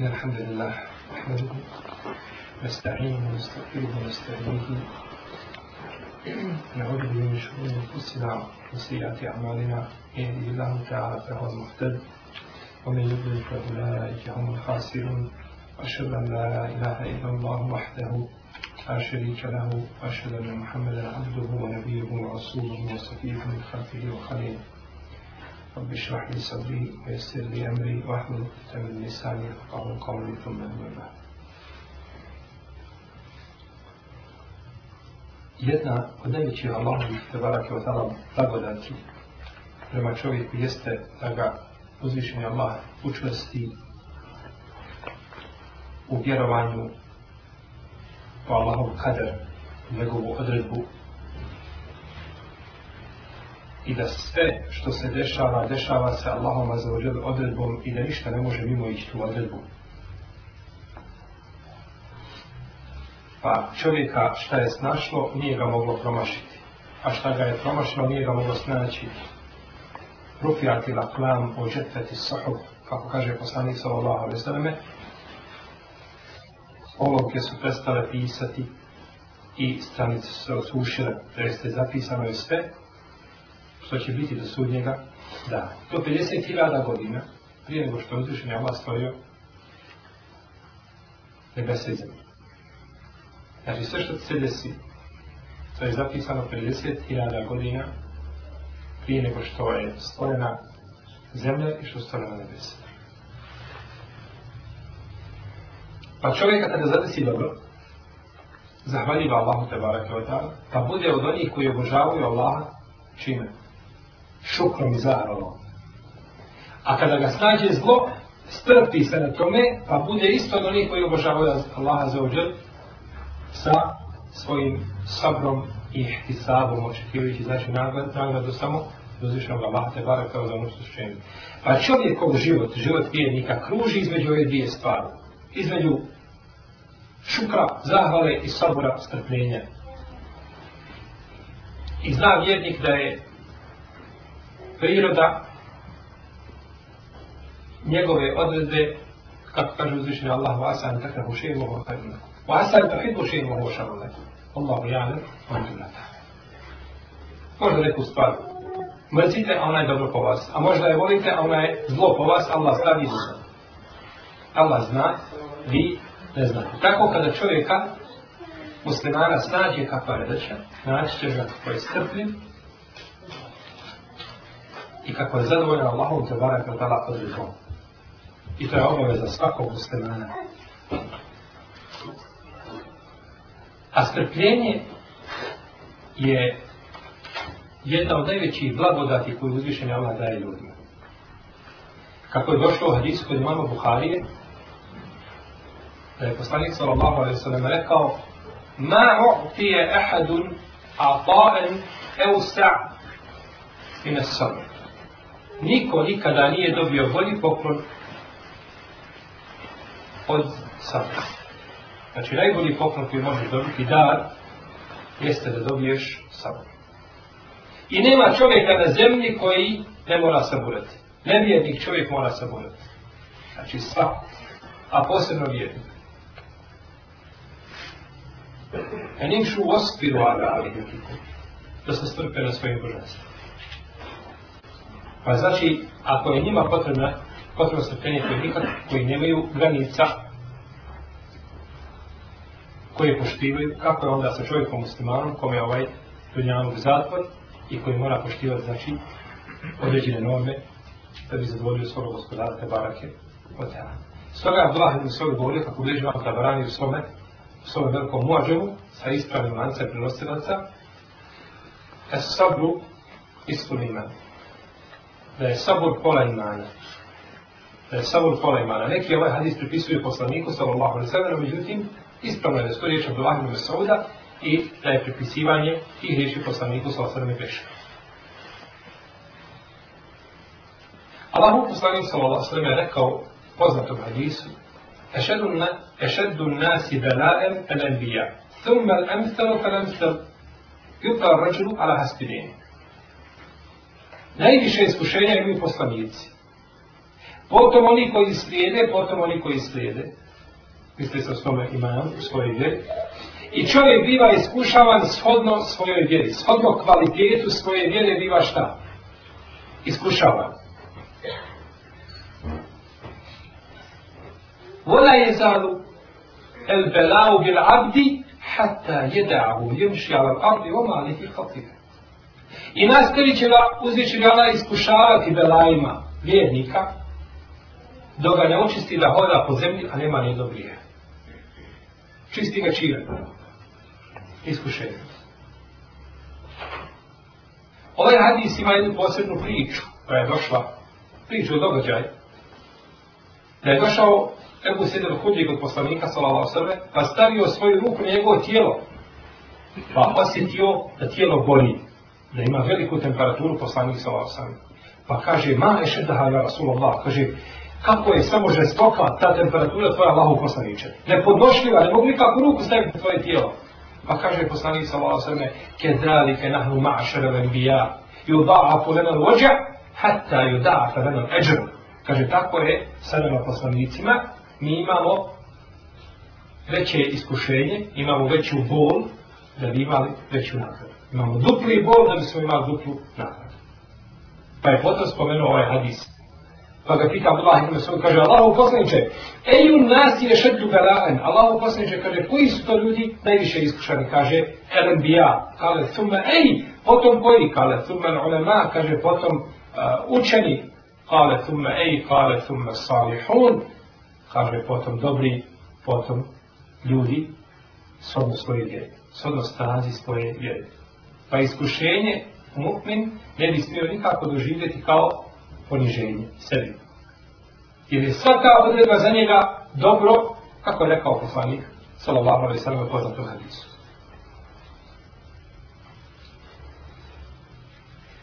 إن الحمد لله نحمده نستعين ونستغفره ونستهديه نعوذ به من شرور أنفسنا ومن سيئات أعمالنا يهده الله تعالى فهو المهتد ومن يضلل فأولئك هم الخاسرون أشهد أن لا إله إلا الله وحده لا شريك له وأشهد أن محمدا عبده ونبيه ورسوله وصفيه من خلفه وخليله رب اشرح لي صدري ويسر لي امري واحلل عقدة من لساني يفقهوا قولي ثم ادعو الى Jedna od najvećih Allahovih tebarake od Allah blagodati prema čovjeku jeste da ga uzvišenje Allah učvrsti u vjerovanju u Allahov kader, u njegovu odredbu i da sve što se dešava, dešava se Allahom za ođel odredbom i da ništa ne može mimo ići tu odredbu. Pa čovjeka šta je snašlo, nije ga moglo promašiti. A šta ga je promašilo, nije ga moglo snaći. Rufijati laklam o žetveti sohub, kako kaže poslanik sallallahu alaihi sallame, olovke su prestale pisati i stranice su se osušile, jeste zapisano je sve, što će biti do sudnjega dana. To 50.000 godina prije nego što je uzvišen Allah stvorio nebese i zemlje. Znači sve što se desi, to je zapisano 50.000 godina prije nego što je stvorena zemlja i što je stvorena nebese. Pa čovjek kada ne zadesi dobro, zahvaljiva Allahu te barake od pa bude od onih koji obožavaju Allaha čime? šukrom i zahvalom. A kada ga snađe zlo, strpi se na tome, pa bude isto do njih koji obožavaju Allaha za ođer sa svojim sabrom i ihtisabom, očekivajući znači nagradu, nagradu samo uzvišnog Allaha te bara kao za ono što će imati. Pa čovjekov život, život vijednika, kruži između ove dvije stvari. Između šukra, zahvale i sabora, strpljenja. I zna vjernik da je priroda njegove odredbe, kako kaže uzvišenje Allah, wa asan takna bušeji mogu kajuna. Wa asan takhid bušeji mogu ošan ulaj. Allah u jale, on je na tako. Možda neku stvar. Mrzite, a ona je dobro po vas. A možda je volite, a ona je zlo po vas, Allah zna vizu. Allah zna, vi ne znate. Tako kada čovjeka, muslimana, snađe kakva redača, naći ćeš na koji je strpljiv, i kako je zadovoljno Allahom te baraka dala podrihom. I to je obaveza svakog muslimana. A strpljenje je jedna od najvećih blagodati koju uzvišenja Allah daje ljudima. Kako je došlo u hadisu kod imama Buharije, da je poslanik sallallahu alaihi sallam rekao Ma u'tije ahadun a ta'en eusa' ina sallam niko nikada nije dobio bolji poklon od sabra. Znači, najbolji poklon koji možeš dobiti dar, jeste da dobiješ sabr. I nema čovjeka na zemlji koji ne mora saburati. Nevijednik čovjek mora saburati. Znači, svako. A posebno vijednik. Enim šu ospiru agali, da se strpe na svojim božanstvima. Pa znači, ako je njima potrebno, potrebno strpljenje prednika koji nemaju granica, koje poštivaju, kako je onda sa čovjekom muslimanom, kom je ovaj dunjanog zatvor i koji mora poštivati, znači, određene norme da bi zadovoljio svoga gospodara te barake od tela. Stoga je Abdullah ibn Sovi govorio kako bliži vam da barani u svome, u svome velikom muađevu sa ispravim lancem prenosilaca, es sabru ispuni imani. da je sabur pola imana. Da je sabur pola imana. Neki ovaj hadis pripisuje poslaniku, sallallahu alaihi sallam, međutim, ispravno je da su riječi Abdullah ibn Mesouda i da je pripisivanje tih riječi poslaniku, sallallahu alaihi sallam, grešno. Allahu poslanik sallallahu alaihi sallam je rekao poznatom hadisu "Ešedu nasi أشد الناس بلاء الأنبياء ثم الأمثل فالأمثل يطلع الرجل على ala دينه Najviše iskušenja imaju poslanici. Potom oni koji slijede, potom oni koji slijede. Misli se s tome imam u svojoj vjeri. I čovjek biva iskušavan shodno svojoj vjeri. Shodno kvalitetu svoje vjere biva šta? Iskušavan. Vola je zalu el belau bil abdi hatta jeda'u jemši al abdi oma alihi khatira. I nastavit će ga, uzvići ga iskušavati belajima vjernika, dok ga ne očisti da hoda po zemlji, a nema ni dobrije. Čisti ga čire. Iskušenje. Ovaj hadis ima jednu posebnu priču, koja je došla, priču o događaju. Da je došao Ebu Sedel Hudji kod poslanika Salala Osrbe, pa stavio svoju ruku na njegovo tijelo, pa osjetio da tijelo boli da ima veliku temperaturu poslanik sa osam. Pa kaže, ma eše da ja Rasulullah, kaže, kako je samo žestoka ta temperatura tvoja Allahu poslaniče. Nepodnošljiva, ne mogu nikakvu ruku staviti u tvoje tijelo. Pa kaže poslanik sa osam, ke drali ke nahnu ma'ašere ven bija, i uda'a pulena lođa, hatta i uda'a pulena eđeru. Kaže, tako je sa nama poslanicima, mi imamo veće iskušenje, imamo veću bol, da bi imali veću nagradu imamo dupli bol da bismo imali duplu nagradu. Pa je potom spomenuo ovaj hadis. Pa ga pita Abdullah ibn Mas'ud kaže Allahu poslanice: "Eju nas je šed dubaraen." Allahu poslanice kaže: "Koji su to ljudi najviše iskušani?" kaže: "Erbiya." Kaže: "Thumma ej, potom koji?" kaže: "Thumma ulama." kaže: "Potom uh, učeni." Kaže: "Thumma ej, kaže: "Thumma salihun." kaže: "Potom dobri, potom ljudi s odnos svoje vjere, s odnos stazi svoje vjere pa iskušenje mu'min ne bi smio nikako doživjeti kao poniženje sebi. Jer je sva ta odredba za njega dobro, kako je rekao poslanik, sallallahu alaihi sallam, poznatu hadisu.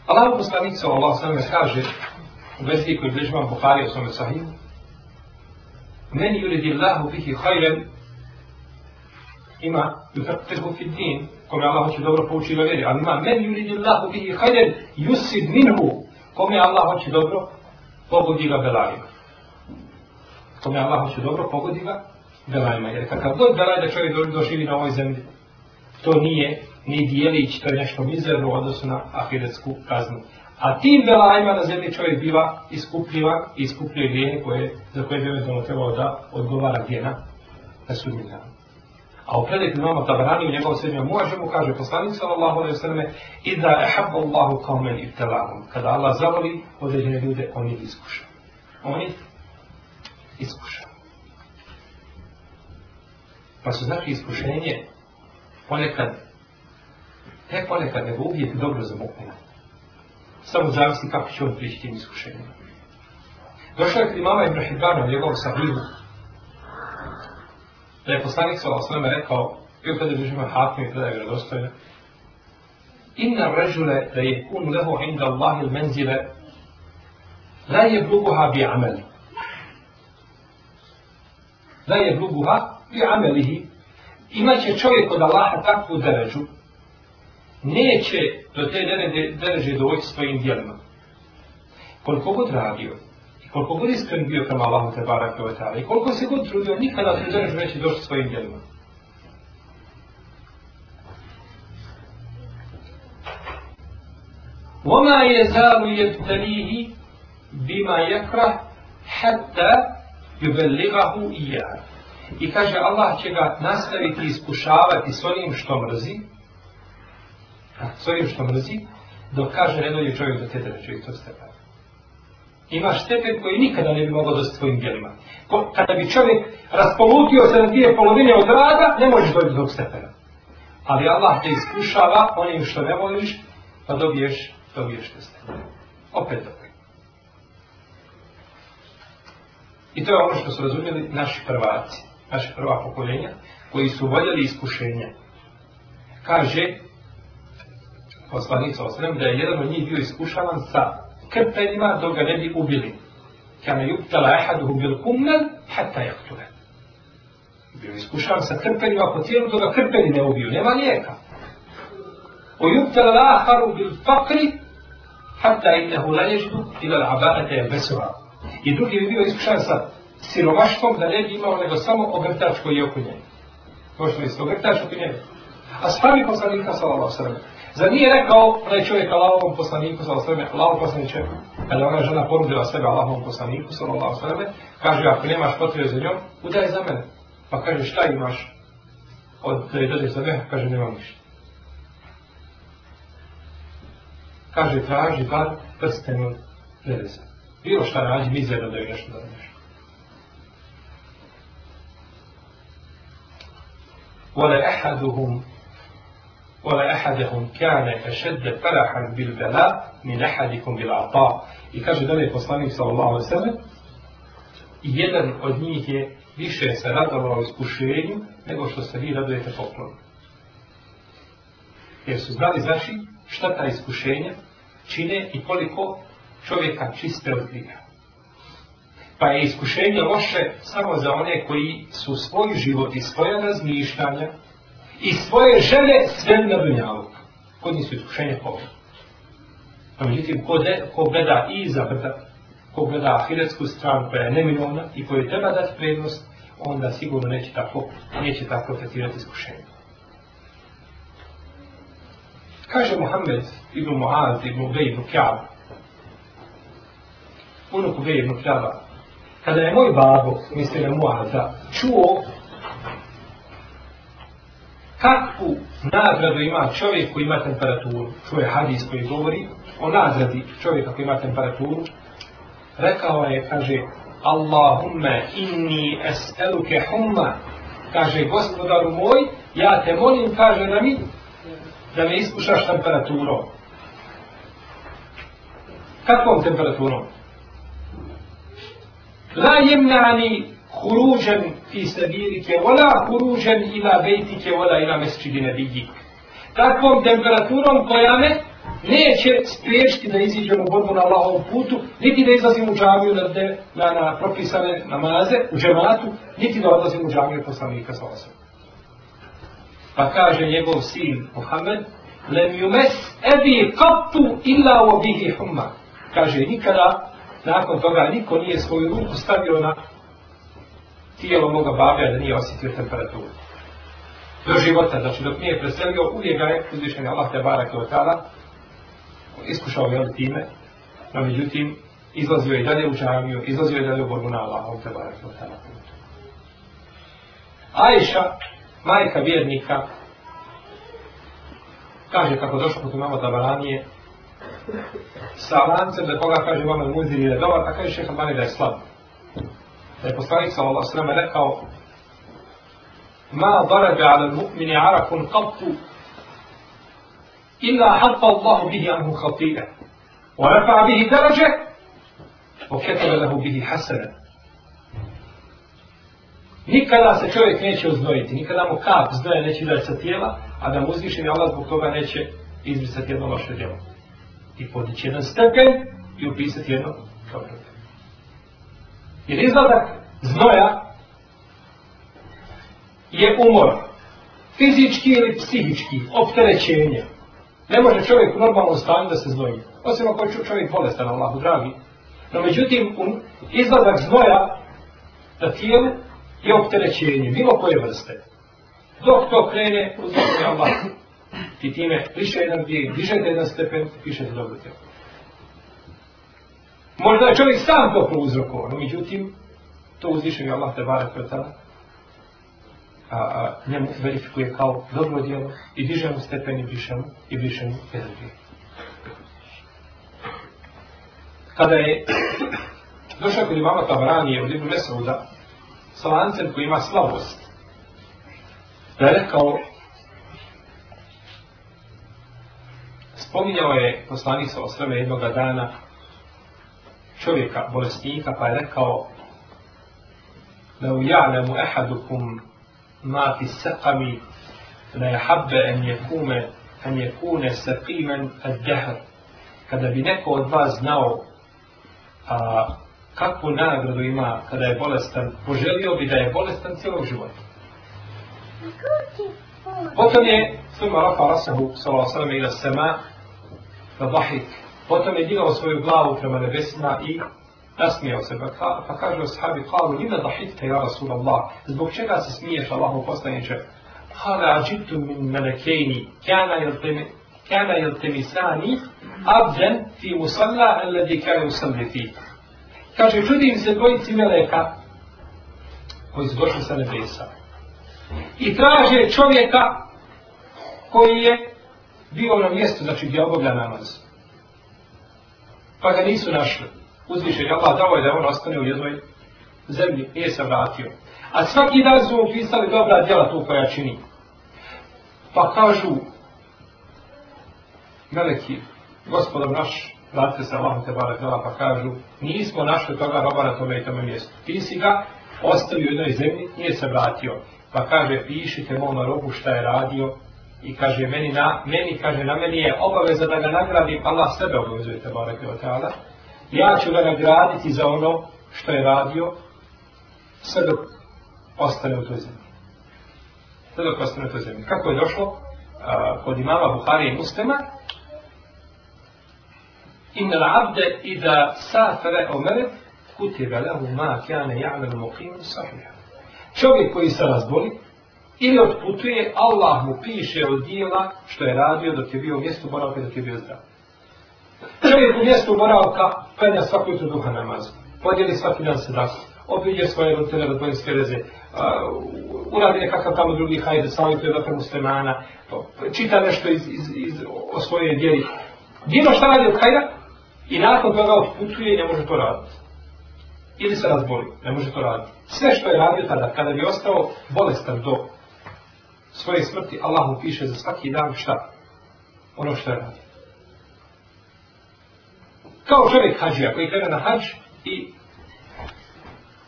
Allah poslanik, sallallahu alaihi sallam, kaže u vesliku i bližima Bukhari, osnovu sahiju, Men yuridi Allahu bihi hajren, ima yufattihu fi din, kome Allah hoće dobro pouči ili vjeri, ali ima men yuridillahu bihi hajden yusid minhu, kome Allah hoće dobro pogodi ga belajima. Kome Allah hoće dobro pogodi ga belajima, jer kakav god belaj da čovjek doživi na ovoj zemlji, to nije ni dijelić, to je nešto mizerno u odnosu na ahiretsku kaznu. A tim velajima na zemlji čovjek biva iskupljiva i iskupljuje grijehe koje, za koje bi eventualno trebalo da odgovara gdje na, na sudnji dana. A u predajte imamo Tabrani, u njegovom sredinju može mu, kaže poslanica sallallahu alaihi sallam, i da je habba Allahu kao meni i telahom. Kada Allah zavoli određene ljude, on ih iskuša. On ih iskuša. Pa su znači iskušenje ponekad, ne ponekad, nego uvijek dobro za mu'mina. Samo zavisni kako će on prići tim iskušenjima. Došao je kod imama Ibrahim Bana u njegovom sahihu, da je poslanik sa osnovima rekao, ili kada bi žive hatim i predaje vjerodostojne, inna režule da je kun leho inda Allahi il menzile, la je bluguha bi ameli. La je bluguha bi amelihi. Imaće čovjek od Allaha takvu deređu, neće do te deređe doći svojim dijelima. Koliko god radio, koliko god iskren bio prema Allahu te barake ove tale, i koliko se god trudio, nikada te žereš veći došli svojim djelima. Oma je zalu je tanihi bima jekra hatta jubeligahu i jar. I kaže Allah će ga nastaviti iskušavati s onim što mrzi, s onim što mrzi, dok kaže ne dođe čovjek do tjedeća, čovjek to stepa ima štepen koji nikada ne bi mogao do svojim djelima. Kada bi čovjek raspolutio se na dvije polovine od rada, ne možeš doći do tog stepena. Ali Allah te iskušava onim što ne voliš, pa dobiješ, dobiješ te stepena. Opet dobro. I to je ono što su razumjeli naši prvaci, naše prva pokoljenja, koji su voljeli iskušenja. Kaže, poslanica Osrem, da je jedan od njih bio iskušavan sa krpenima dok ga ne bi ubili. Kame juptala ehadu ubil kumnel, hatta je htule. Bio iskušan sa krpenima po tijelu dok ga krpeni ne ubiju, nema lijeka. O juptala laharu bil fakri, hatta innehu lanježdu ila l'abarete besova. I drugi bi bio iskušan sa siromaštvom da ne bi imao nego samo ogrtač koji je oko njega. To što je isto ogrtač oko njega. A spavi poslanika sallallahu sallallahu Zar nije rekao da je čovjek Allahovom poslaniku sa osvrme, Allahov poslaniče, kada je ona žena porudila sebe Allahovom poslaniku sa Allahov sveme, kaže, ako nemaš potrebe za njom, udaj za mene. Pa kaže, šta imaš od da je dođe sebe, kaže, nema ništa. Kaže, traži bar prsten od železa. Bilo šta nađi, mi zajedno da je nešto da nešto. وَلَا أَحَدُهُمْ ولا احدهم كان اشد فرحا بالبلاء من احدكم بالعطاء i kaže da je poslanik sallallahu alejhi ve sellem jedan od njih je više se radovao iskušenju nego što se vi radujete poklonu. Jer su znali znači šta ta iskušenja čine i koliko čovjeka čiste od grija. Pa je iskušenje loše samo za one koji su svoj život i svoje razmišljanja i svoje želje sveli na dunjavog. Kod nisu iskušenja pa ovdje. A međutim, ko, de, ko gleda i iza brda, ko gleda ahiretsku stranu koja je neminovna i koju treba dati prednost, onda sigurno neće tako, neće tako tretirati iskušenje. Kaže Muhammed ibn Mu'az ibn Ubej ibn Kjab, unuk Ubej ibn Kjaba, kada je moj babo, mislim je Mu'aza, čuo kakvu nagradu ima čovjek koji ima temperaturu, čuje hadis koji govori o nagradi čovjeka koji ima temperaturu, rekao je, kaže, Allahumme inni es'eluke humma, kaže, gospodaru moj, ja te molim, kaže, da mi, da me iskušaš temperaturom. Kakvom temperaturom? La jemna'ani hurujem fi sabilike, wala hurujem ila bejtike, wala ila mesčidi nebijik. Takvom temperaturom pojame neće spriješiti da iziđem u borbu na Allahovom putu, niti da izlazim u džamiju na, de, na, na propisane namaze, u džematu, niti da odlazim u džamiju poslanika sa osam. Pa kaže njegov sin Muhammed, lem jumes ebi kaptu illa u obihi humma. Kaže, nikada nakon toga niko nije svoju ruku stavio na tijelo moga babija da nije osjetio temperaturu. Do života, znači dok nije preselio, uvijek ga neko uzvišen je Allah te barak i otala, iskušao je on time, no međutim, izlazio je dalje u džamiju, izlazio je dalje u borbu na Allah, te barak i otala. Ajša, majka vjernika, kaže kako došlo kod imamo tabaranije, sa lancem da koga kaže vam muzir je dobar, a kaže šeha Bani da je slabo da je poslanik sallallahu sveme rekao ma darabe ala mu'mini arakun qattu illa hatta Allah bihi anhu khatira wa rafa bihi darađe wa ketebe lehu bihi hasara Nikada se čovjek neće uznojiti, nikada mu kap znoje neće izaći sa tijela, a da mu uzvišen je Allah zbog toga neće izbrisati jedno loše djelo. I podići jedan stepen i upisati jedno dobro djelo. Jer izvadak znoja je umor. Fizički ili psihički, opterećenje. Ne može čovjek u normalnom stanju da se znoji. Osim ako je čovjek bolestan, Allah dragi. No međutim, um, izlazak znoja na tijelu je opterećenje, bilo koje vrste. Dok to krene, uzmanje Allah. Ti time više jedan dvije, više jedan stepen, više dobro tijelo. Možda je čovjek sam to prouzrokovan, no međutim, to uzvišen je Allah te barek od tada. A, a, njemu verifikuje kao dobro djelo i diže mu stepeni višem i višem energije. Kada je došao kod imama Tavrani od Ibn Mesauda sa lancem koji ima slabost, da je rekao spominjao je poslanik sa osreme jednog dana čovjeka bolestnika, pa je rekao لو يعلم أحدكم ما في السقم لا يحب أن يكون أن يكون سقيما الدهر kada bi neko od vas znao a, kakvu nagradu ima kada je bolestan, poželio bi da je bolestan cijelog života. Potom je ثم Rafa Rasahu, صلى الله ila sema, إلى السماء Potom je digao svoju glavu prema nebesima i nasmijao se. Pa, pa kaže o sahabi, kao li da hitite, ja Rasul Allah, zbog čega se smiješ Allahom poslaniče? Kale ađitu min melekejni, kjana jel temi sani, abden fi musalla, alledi kjana usalli fi. Kaže, čudim se dvojici meleka, koji su došli sa nebesa. I traže čovjeka koji je bio na mjestu, znači gdje obavlja namaz pa ga nisu našli. Uzvišen je Allah dao je da on ostane u jednoj zemlji, nije se vratio. A svaki dan su mu pisali dobra djela tu koja čini. Pa kažu, veliki gospodom naš, vratite se Allahom te barak djela, pa kažu, nismo našli toga roba na tome i tome mjestu. Pisi ga, ostavi u jednoj zemlji, nije se vratio. Pa kaže, pišite mom robu šta je radio, i kaže meni na meni kaže na meni je obaveza da ga nagradi Allah sebe obavezuje te barake otala ja ću ga nagraditi za ono što je radio sve dok ostane u toj zemlji sve dok ostane u toj zemlji kako je došlo a, kod imama Buhari i Muslima in l'abde i da safere omeret kutiba lehu ma kjane ja'le mokim sahbija čovjek koji se razboli ili odputuje, Allah mu piše od dijela što je radio dok je bio u mjestu boravka dok je bio zdrav. Čovjek u mjestu boravka penja svaku jutru duha namaz, podijeli svaki dan sedak, obiđe svoje rutine od bojinske reze, uh, uradi nekakav tamo drugi hajde, sami to je dakle muslimana, to, čita nešto iz, iz, iz o svoje djeli. Dino šta radi od hajda i nakon toga odputuje i ne može to raditi. Ili se razboli, ne može to raditi. Sve što je radio tada, kada bi ostao bolestan do svoje smrti Allah mu piše za svaki dan šta? Ono što je radio. Kao čovjek hađija koji krene na hađ i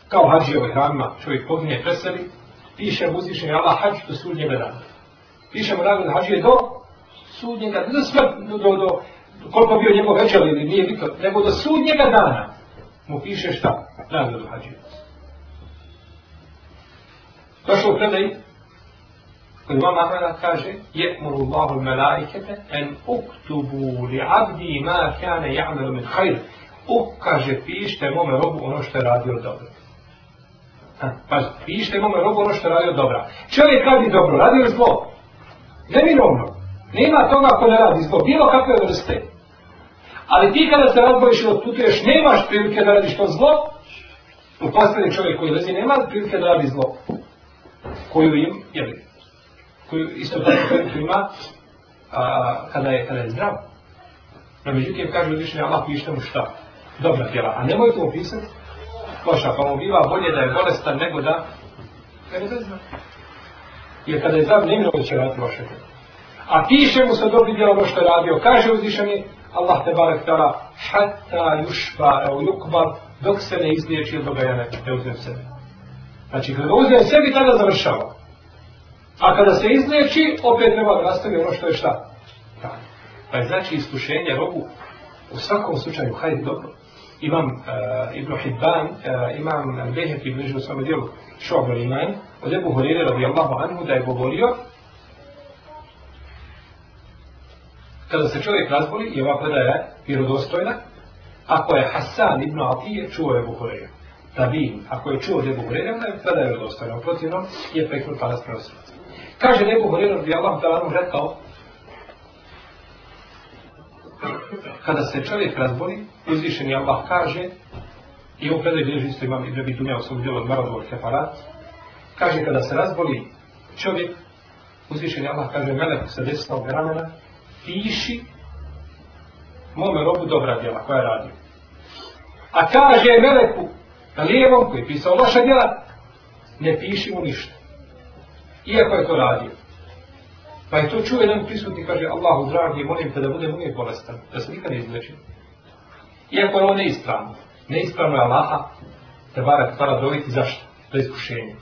kao hađija ovaj hramima čovjek pogine i preseli, piše mu uzvišenje Allah hađ do sudnjega dana. Piše mu nagrada hađije do sudnjega dana, do smrt, do, do, do, koliko bio njegov večer ili nije bitno, nego do sudnjega dana mu piše šta? Nagrada hađije. Došlo u predaj Imam Ahmeda kaže Je'muru Allahu melaikete en uktubu li abdi ma kane ja'melu min hajr. Ukaže, pišite mome robu ono što je radio dobro. Pa pišite mome robu ono što je radio dobro. Čovjek radi dobro, radi li zlo? Nemirovno. Nema toga ko ne radi zlo, bilo kakve vrste. Ali ti kada se razboriš i otputuješ, nemaš prilike da radiš to zlo. U posljednji čovjek koji lezi nema prilike da radi zlo. Koju im, jel' koju isto tako čovjek ima a, kada, je, kada je zdrav. No međutim, kaže uzvišenje, Allah pišta mu šta? Dobra djela. A nemoj to opisati, koša, pa mu biva bolje da je bolestan nego da... Kada je zdrav? Jer kada je zdrav, nemoj da će raditi loše A piše mu se dobri djela ono što je radio. Kaže uzvišenje, Allah te barek tala, hatta yushba au yukbar, dok se ne izliječi od dobajane, ne uzmem sebe. Znači, kada uzmem sebi, tada završava. A kada se izleči, opet treba da nastavi ono što je šta. Da. Pa je znači iskušenje robu u svakom slučaju, hajde dobro. Imam uh, Ibn Hibban, uh, imam Behef Ibn Žeš u svome dijelu Šobar Iman, od Ebu Horire radi Allahu Anhu da je govorio kada se čovjek razboli i ova predaja vjerodostojna, ako je Hasan Ibn Atije čuo Ebu Horire, da bi, ako je čuo Ebu Horire, onda je predaja vjerodostojna, protivno je prekrut palac prenosilaca. Kaže neko Horeira bi Allah Belanu rekao, kada se čovjek razboli, uzvišen je Allah kaže, i ovo predaj bilježi isto imam i da bi tu njao svom djelom marazvor keparat, kaže kada se razboli čovjek, uzvišen je Allah kaže, melek se desna ove ramena, piši mome robu dobra djela koja radi. A kaže meleku, na lijevom koji je pisao loša djela, ne piši mu ništa iako je to radio. Pa je to čuo jedan prisutni, kaže, Allahu dragi, molim te da budem uvijek bolestan, da se nikad ne izleči. Iako je ovo neispravno, neispravno je Allaha, te bara tvara dobiti, zašto? To je iskušenje.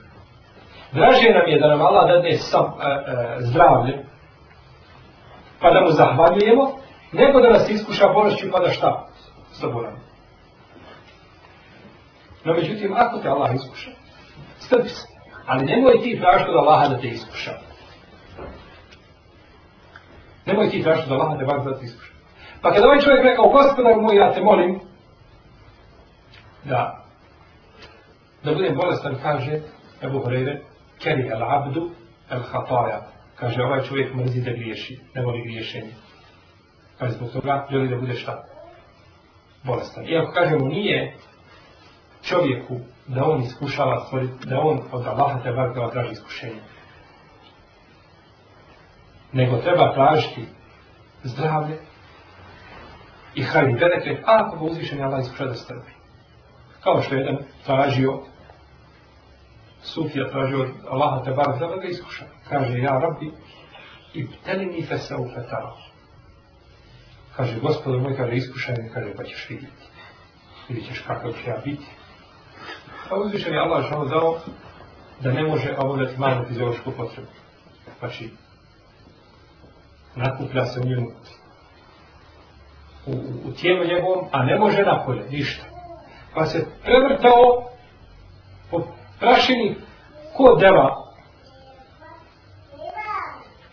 Draže nam je da nam Allah dade sam, e, e, zdravlje, pa da mu zahvaljujemo, nego da nas iskuša bolešću, pa da šta? Saburamo. No međutim, ako te Allah iskuša, strpi se. Ali nemoj ti tražiti od Allaha da te iskuša. Nemoj ti tražiti od Allaha da te bar da te iskuša. Pa kada ovaj čovjek rekao, gospodar moj, ja te molim, da, da budem bolestan, kaže Ebu Horeire, keri el abdu el hataja. Kaže, ovaj čovjek mrzi da griješi, ne voli griješenje. Kaže, zbog toga želi da bude šta? Bolestan. Iako kaže mu, nije čovjeku da on iskušava stvori, da on od Allaha treba da ga traži iskušenje. Nego treba tražiti zdravlje i hajni beneke, ako ga uzvišen je Allah iskušao da strpi. Kao što je jedan tražio, Sufija tražio od Allaha te bar da ga iskuša. Kaže, ja rabbi, i pteli mi fe se upetalo. Kaže, gospodo moj, kaže, iskušaj mi, kaže, pa ćeš vidjeti. Vidjet ćeš kakav ću ja biti, A uzvišen je Allah žao dao da ne može obavljati manju fiziološku potrebu. Znači, nakuplja se u njemu u, u, u tijelu njegovom, a ne može napolje, ništa. Pa se prevrtao po prašini ko deva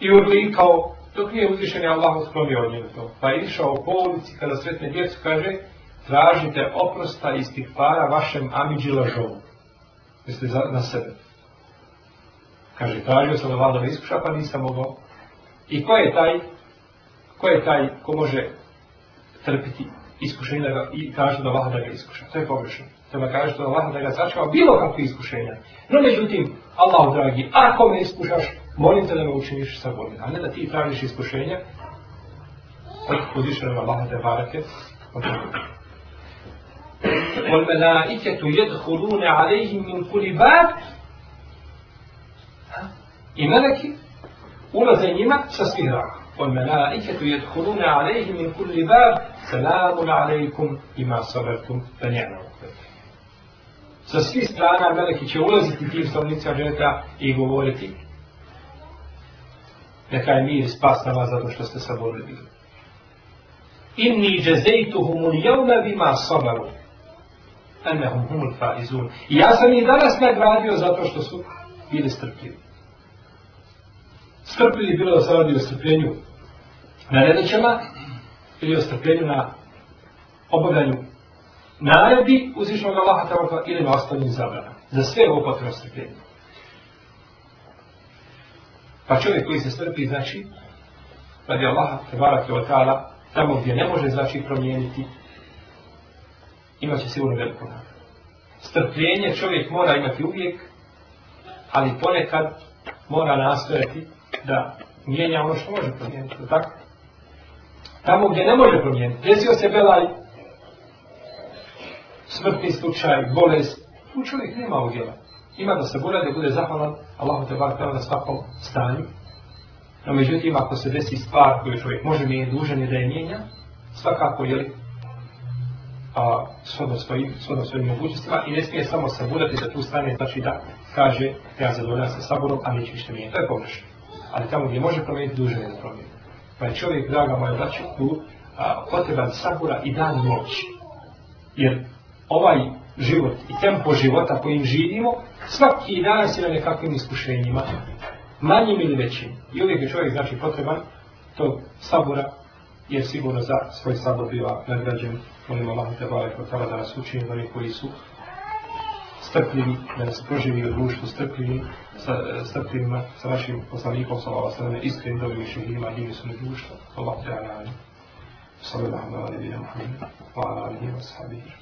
i urlikao dok nije uzvišen je Allah uskromio od njega to. Pa je išao po ulici kada sretne djecu kaže tražite oprosta i stikfara vašem amiđi lažovu. Jeste za, na sebe. Kaže, tražio sam Allah da me iskuša, pa nisam mogao. I ko je taj, ko je taj ko može trpiti iskušenje i tražiti da Allah da ga iskuša? To je pogrešno. Treba kaži da Allah da ga sačkava bilo kakve iskušenja. No, međutim, Allahu dragi, ako me iskušaš, molim te da me učiniš sa bolim. A ne da ti tražiš iskušenja, od pa uzvišenog Allaha te barake, od toga. والملائكة يدخلون عليهم من كل باب i meleki ulaze njima sa svih rana. والملائكة يدخلون عليهم من كل باب سلام عليكم بما صبرتم فنعم Sa svih strana meleki će ulaziti tim stanovnicima dženeta i govoriti neka je mir spas na vas zato što ste saborili bili. Inni džezejtuhum ul jevme bima sabaru enehum humul faizun. I ja sam i danas nagradio zato što su bili strpljivi. Strpljivi bilo da se radi o strpljenju na redećama ili o strpljenju na obavljanju naredbi uzvišnog Allaha tabaka ili na ostalim zabrana. Za sve ovo potrebno strpljenje. Pa čovjek koji se strpi, znači, radi Allaha tabaka ta'ala, tamo gdje ne može, znači, promijeniti imat će sigurno veliko nagradu. Strpljenje čovjek mora imati uvijek, ali ponekad mora nastojati da mijenja ono što može promijeniti, je tako? Tamo gdje ne može promijeniti, desio se belaj, smrtni slučaj, bolest, tu čovjek nema udjela. Ima da se bude, da bude zahvalan, Allahu te bar na svakom stanju. No međutim, ako se desi stvar koju čovjek može mijenjati, dužan je da je mijenja, svakako, jel, a, shodno svoji, shodno svoji mogućnostima i ne smije samo saburati za tu stanje, znači da kaže ja zadovoljam se saburom, a neće ništa mijenje. To je površno. Ali tamo gdje može promijeniti, duže ne promijeni. Pa je čovjek, draga moja, braću, tu a, potreban sabura i dan noć. Jer ovaj život i tempo života kojim živimo, svaki dan se na nekakvim iskušenjima, manjim ili većim. I uvijek je čovjek, znači, potreban tog sabura je sigurno za svoj sabor bio nagrađen. Molim Allah te bale kod tala da nas učinje oni koji su strpljivi, da nas proživi u društvu strpljivi, sa, strpljivima sa našim poslanikom sa ova strana iskreni dobi više ima i nisu ne društvo. Allah te ane. Salam alaikum warahmatullahi wabarakatuh. Wa alaikum warahmatullahi wabarakatuh.